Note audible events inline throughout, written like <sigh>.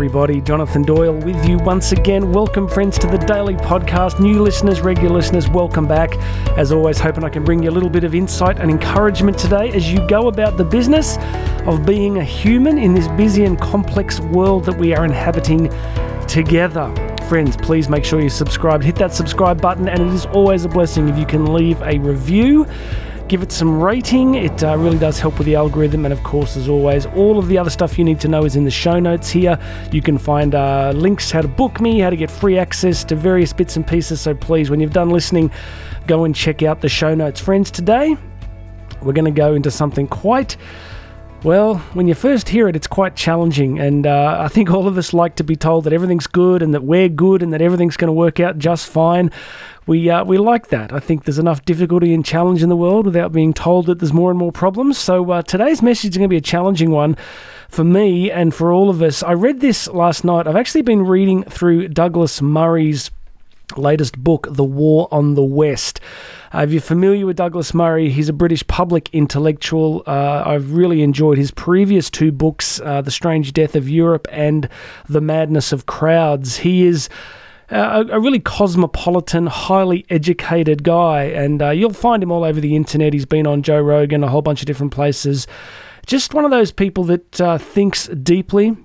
everybody. Jonathan Doyle with you once again. Welcome, friends, to the daily podcast. New listeners, regular listeners, welcome back. As always, hoping I can bring you a little bit of insight and encouragement today as you go about the business of being a human in this busy and complex world that we are inhabiting together. Friends, please make sure you subscribe. Hit that subscribe button, and it is always a blessing if you can leave a review give it some rating. It uh, really does help with the algorithm. And of course, as always, all of the other stuff you need to know is in the show notes here. You can find uh, links how to book me, how to get free access to various bits and pieces. So please, when you've done listening, go and check out the show notes. Friends, today we're going to go into something quite. Well, when you first hear it, it's quite challenging, and uh, I think all of us like to be told that everything's good and that we're good and that everything's going to work out just fine we uh, we like that. I think there's enough difficulty and challenge in the world without being told that there's more and more problems. So uh, today's message is going to be a challenging one for me and for all of us. I read this last night. I've actually been reading through Douglas Murray's latest book, The War on the West. Uh, if you're familiar with Douglas Murray, he's a British public intellectual. Uh, I've really enjoyed his previous two books, uh, The Strange Death of Europe and The Madness of Crowds. He is a, a, really cosmopolitan, highly educated guy, and uh, you'll find him all over the internet. He's been on Joe Rogan, a whole bunch of different places. Just one of those people that uh, thinks deeply.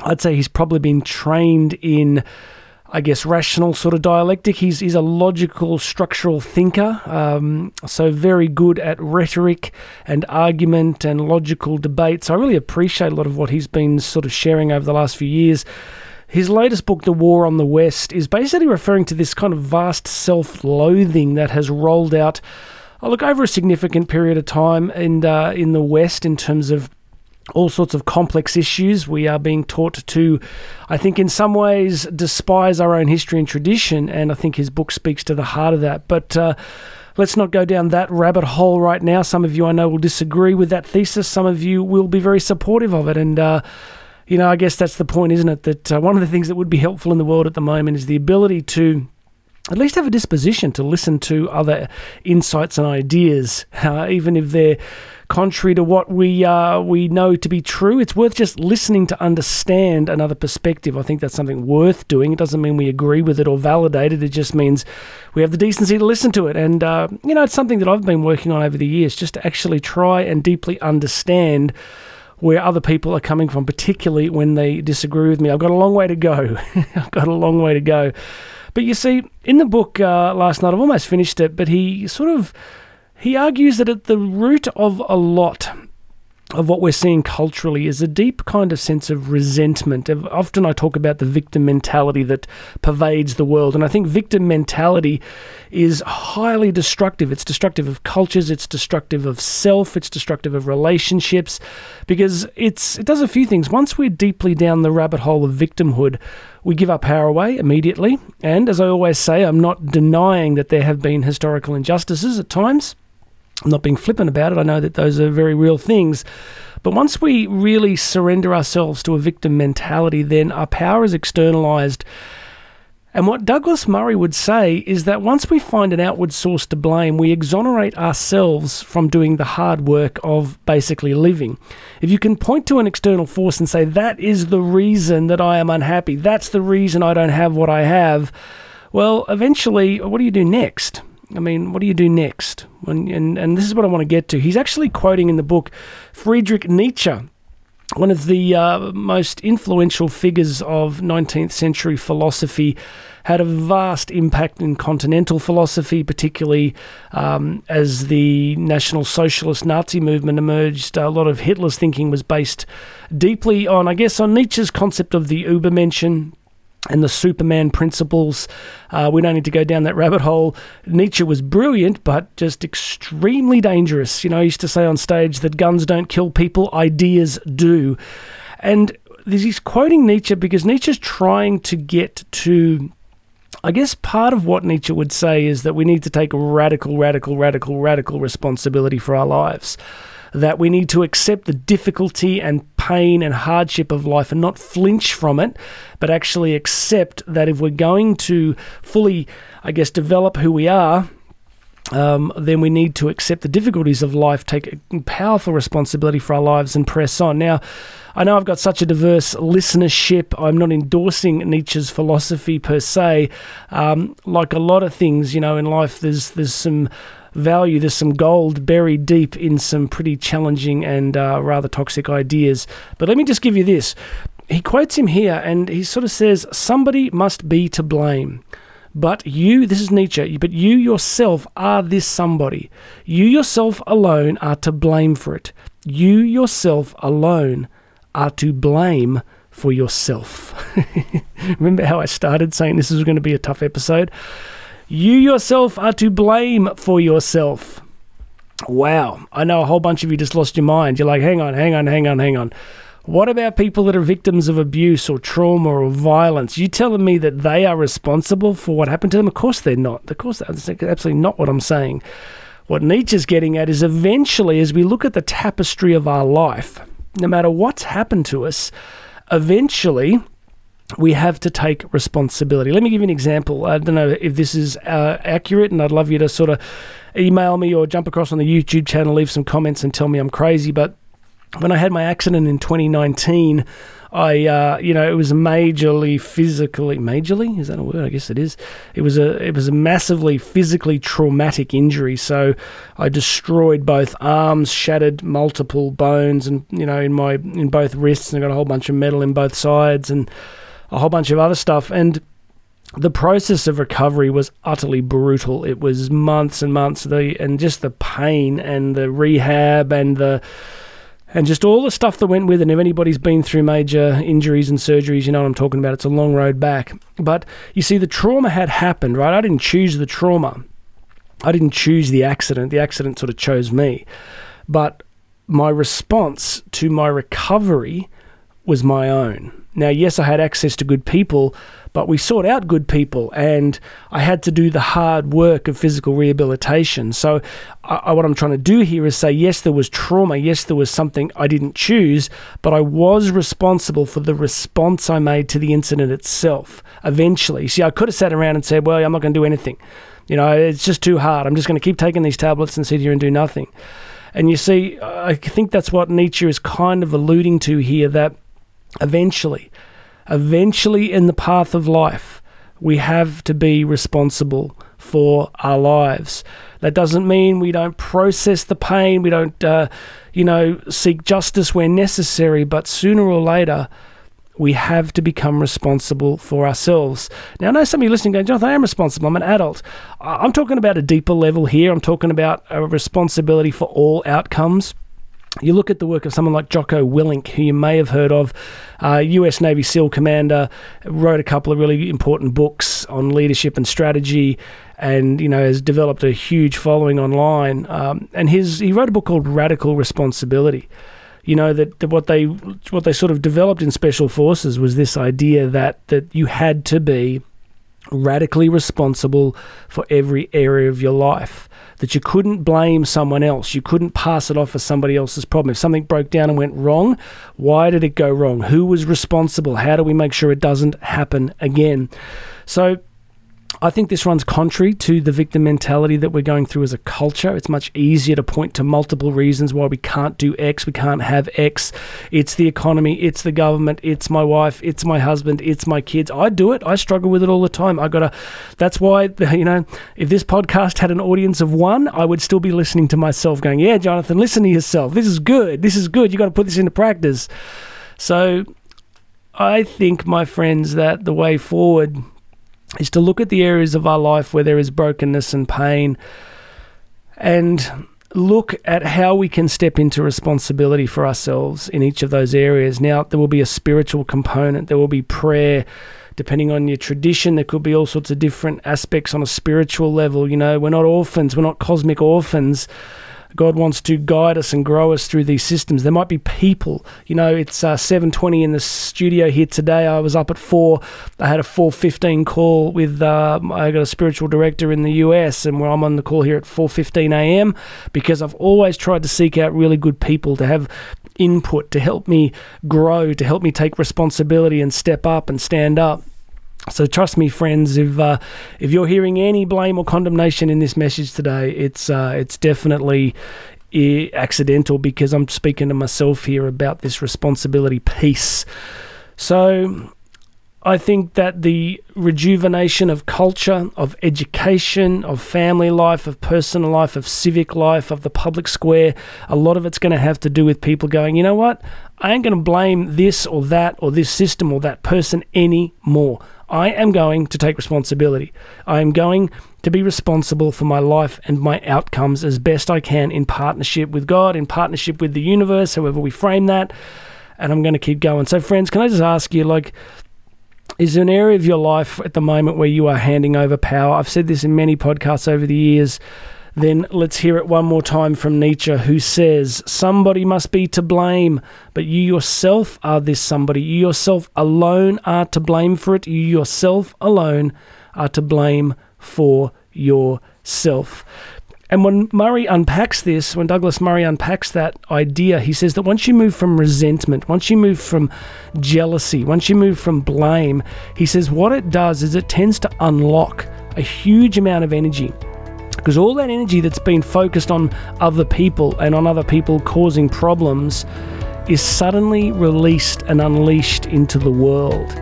I'd say he's probably been trained in. I guess, rational sort of dialectic. He's, he's a logical, structural thinker, um, so very good at rhetoric and argument and logical debate. So I really appreciate a lot of what he's been sort of sharing over the last few years. His latest book, The War on the West, is basically referring to this kind of vast self loathing that has rolled out, I look, over a significant period of time in, uh, in the West in terms of all sorts of complex issues. We are being taught to, I think, in some ways, despise our own history and tradition, and I think his book speaks to the heart of that. But uh, let's not go down that rabbit hole right now. Some of you I know will disagree with that thesis, some of you will be very supportive of it, and uh, you know, I guess that's the point, isn't it? That uh, one of the things that would be helpful in the world at the moment is the ability to at least have a disposition to listen to other insights and ideas, <laughs> uh, even if they're contrary to what we uh, we know to be true. It's worth just listening to understand another perspective. I think that's something worth doing. It doesn't mean we agree with it or validate it. It just means we have the decency to listen to it. And uh, you know, it's something that I've been working on over the years, just to actually try and deeply understand where other people are coming from, particularly when they disagree with me. I've got a long way to go. <laughs> I've got a long way to go. But you see, in the book uh, last night, I've almost finished it, but he sort of he argues that at the root of a lot of what we're seeing culturally is a deep kind of sense of resentment. Often I talk about the victim mentality that pervades the world, and I think victim mentality is highly destructive. It's destructive of cultures, it's destructive of self, it's destructive of relationships, because it's it does a few things. Once we're deeply down the rabbit hole of victimhood, we give our power away immediately. And as I always say, I'm not denying that there have been historical injustices at times. I'm not being flippant about it. I know that those are very real things. But once we really surrender ourselves to a victim mentality, then our power is externalized. And what Douglas Murray would say is that once we find an outward source to blame, we exonerate ourselves from doing the hard work of basically living. If you can point to an external force and say, that is the reason that I am unhappy, that's the reason I don't have what I have, well, eventually, what do you do next? I mean, what do you do next? When, and, and this is what I want to get to. He's actually quoting in the book Friedrich Nietzsche, one of the uh, most influential figures of 19th century philosophy, had a vast impact in continental philosophy, particularly um, as the National Socialist Nazi movement emerged. A lot of Hitler's thinking was based deeply on, I guess, on Nietzsche's concept of the Übermenschen, and the Superman principles. Uh, we don't need to go down that rabbit hole. Nietzsche was brilliant, but just extremely dangerous. You know, he used to say on stage that guns don't kill people, ideas do. And he's quoting Nietzsche because Nietzsche's trying to get to. I guess part of what Nietzsche would say is that we need to take radical, radical, radical, radical responsibility for our lives that we need to accept the difficulty and pain and hardship of life and not flinch from it, but actually accept that if we're going to fully, I guess, develop who we are, um, then we need to accept the difficulties of life, take powerful responsibility for our lives, and press on. Now, I know I've got such a diverse listenership. I'm not endorsing Nietzsche's philosophy per se. Um, like a lot of things, you know, in life, there's there's some value, there's some gold buried deep in some pretty challenging and uh, rather toxic ideas. But let me just give you this. He quotes him here, and he sort of says, "Somebody must be to blame." But you, this is Nietzsche, but you yourself are this somebody. You yourself alone are to blame for it. You yourself alone are to blame for yourself. <laughs> Remember how I started saying this was going to be a tough episode? You yourself are to blame for yourself. Wow. I know a whole bunch of you just lost your mind. You're like, hang on, hang on, hang on, hang on. What about people that are victims of abuse or trauma or violence? You telling me that they are responsible for what happened to them? Of course they're not. Of course, that's absolutely not what I'm saying. What Nietzsche's getting at is eventually, as we look at the tapestry of our life, no matter what's happened to us, eventually we have to take responsibility. Let me give you an example. I don't know if this is uh, accurate, and I'd love you to sort of email me or jump across on the YouTube channel, leave some comments, and tell me I'm crazy. But when I had my accident in 2019, I, uh, you know, it was majorly physically, majorly is that a word? I guess it is. It was a, it was a massively physically traumatic injury. So I destroyed both arms, shattered multiple bones, and you know, in my in both wrists, and I got a whole bunch of metal in both sides, and a whole bunch of other stuff, and the process of recovery was utterly brutal. It was months and months, the and just the pain and the rehab and the and just all the stuff that went with it. And if anybody's been through major injuries and surgeries, you know what I'm talking about. It's a long road back. But you see, the trauma had happened, right? I didn't choose the trauma. I didn't choose the accident. The accident sort of chose me. But my response to my recovery was my own. Now, yes, I had access to good people, but we sought out good people, and I had to do the hard work of physical rehabilitation. So, I, what I'm trying to do here is say, yes, there was trauma, yes, there was something I didn't choose, but I was responsible for the response I made to the incident itself. Eventually, see, I could have sat around and said, well, I'm not going to do anything. You know, it's just too hard. I'm just going to keep taking these tablets and sit here and do nothing. And you see, I think that's what Nietzsche is kind of alluding to here that eventually, eventually in the path of life, we have to be responsible for our lives. That doesn't mean we don't process the pain, we don't, uh, you know, seek justice where necessary, but sooner or later, we have to become responsible for ourselves. Now, I know some of you listening going, Jonathan, I am responsible. I'm an adult. I'm talking about a deeper level here. I'm talking about a responsibility for all outcomes. You look at the work of someone like Jocko Willink, who you may have heard of, uh, US Navy SEAL commander, wrote a couple of really important books on leadership and strategy, and you know has developed a huge following online. Um, and his he wrote a book called Radical Responsibility. You know that, that what they what they sort of developed in special forces was this idea that that you had to be radically responsible for every area of your life. That you couldn't blame someone else. You couldn't pass it off as somebody else's problem. If something broke down and went wrong, why did it go wrong? Who was responsible? How do we make sure it doesn't happen again? So I think this runs contrary to the victim mentality that we're going through as a culture. It's much easier to point to multiple reasons why we can't do X, we can't have X. It's the economy, it's the government, it's my wife, it's my husband, it's my kids. I do it. I struggle with it all the time. I got to That's why <laughs> you know, if this podcast had an audience of 1, I would still be listening to myself going, "Yeah, Jonathan, listen to yourself. This is good. This is good. You got to put this into practice." So I think my friends that the way forward is to look at the areas of our life where there is brokenness and pain and look at how we can step into responsibility for ourselves in each of those areas. Now, there will be a spiritual component, there will be prayer. Depending on your tradition, there could be all sorts of different aspects on a spiritual level. You know, we're not orphans, we're not cosmic orphans. God wants to guide us and grow us through these systems. There might be people. You know, it's uh, 7:20 in the studio here today. I was up at four. I had a 4:15 call with. Uh, I got a spiritual director in the US, and where I'm on the call here at 4:15 a.m. because I've always tried to seek out really good people to have input to help me grow, to help me take responsibility and step up and stand up. So trust me, friends. If uh, if you're hearing any blame or condemnation in this message today, it's uh, it's definitely accidental because I'm speaking to myself here about this responsibility piece. So I think that the rejuvenation of culture, of education, of family life, of personal life, of civic life, of the public square, a lot of it's going to have to do with people going, you know what? I ain't going to blame this or that or this system or that person anymore. I am going to take responsibility. I am going to be responsible for my life and my outcomes as best I can in partnership with God, in partnership with the universe, however we frame that. And I'm going to keep going. So, friends, can I just ask you, like, is there an area of your life at the moment where you are handing over power? I've said this in many podcasts over the years. Then let's hear it one more time from Nietzsche, who says, Somebody must be to blame, but you yourself are this somebody. You yourself alone are to blame for it. You yourself alone are to blame for yourself. And when Murray unpacks this, when Douglas Murray unpacks that idea, he says that once you move from resentment, once you move from jealousy, once you move from blame, he says what it does is it tends to unlock a huge amount of energy. Because all that energy that's been focused on other people and on other people causing problems is suddenly released and unleashed into the world.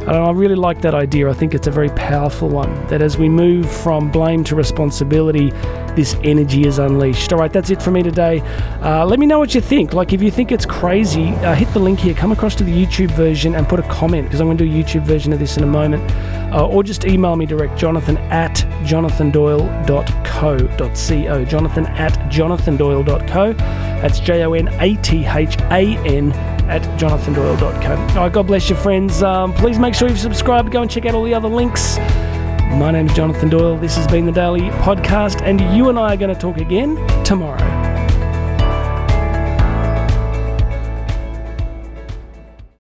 And I really like that idea. I think it's a very powerful one. That as we move from blame to responsibility, this energy is unleashed. All right, that's it for me today. Uh, let me know what you think. Like, if you think it's crazy, uh, hit the link here, come across to the YouTube version and put a comment because I'm going to do a YouTube version of this in a moment. Uh, or just email me direct, jonathan at jonathandoyle.co.co. Jonathan at jonathandoyle.co. That's J O N A T H A N at jonathandoyle.co. All right, God bless you, friends. Um, please make sure you've subscribed. Go and check out all the other links. My name is Jonathan Doyle. This has been the Daily Podcast, and you and I are going to talk again tomorrow.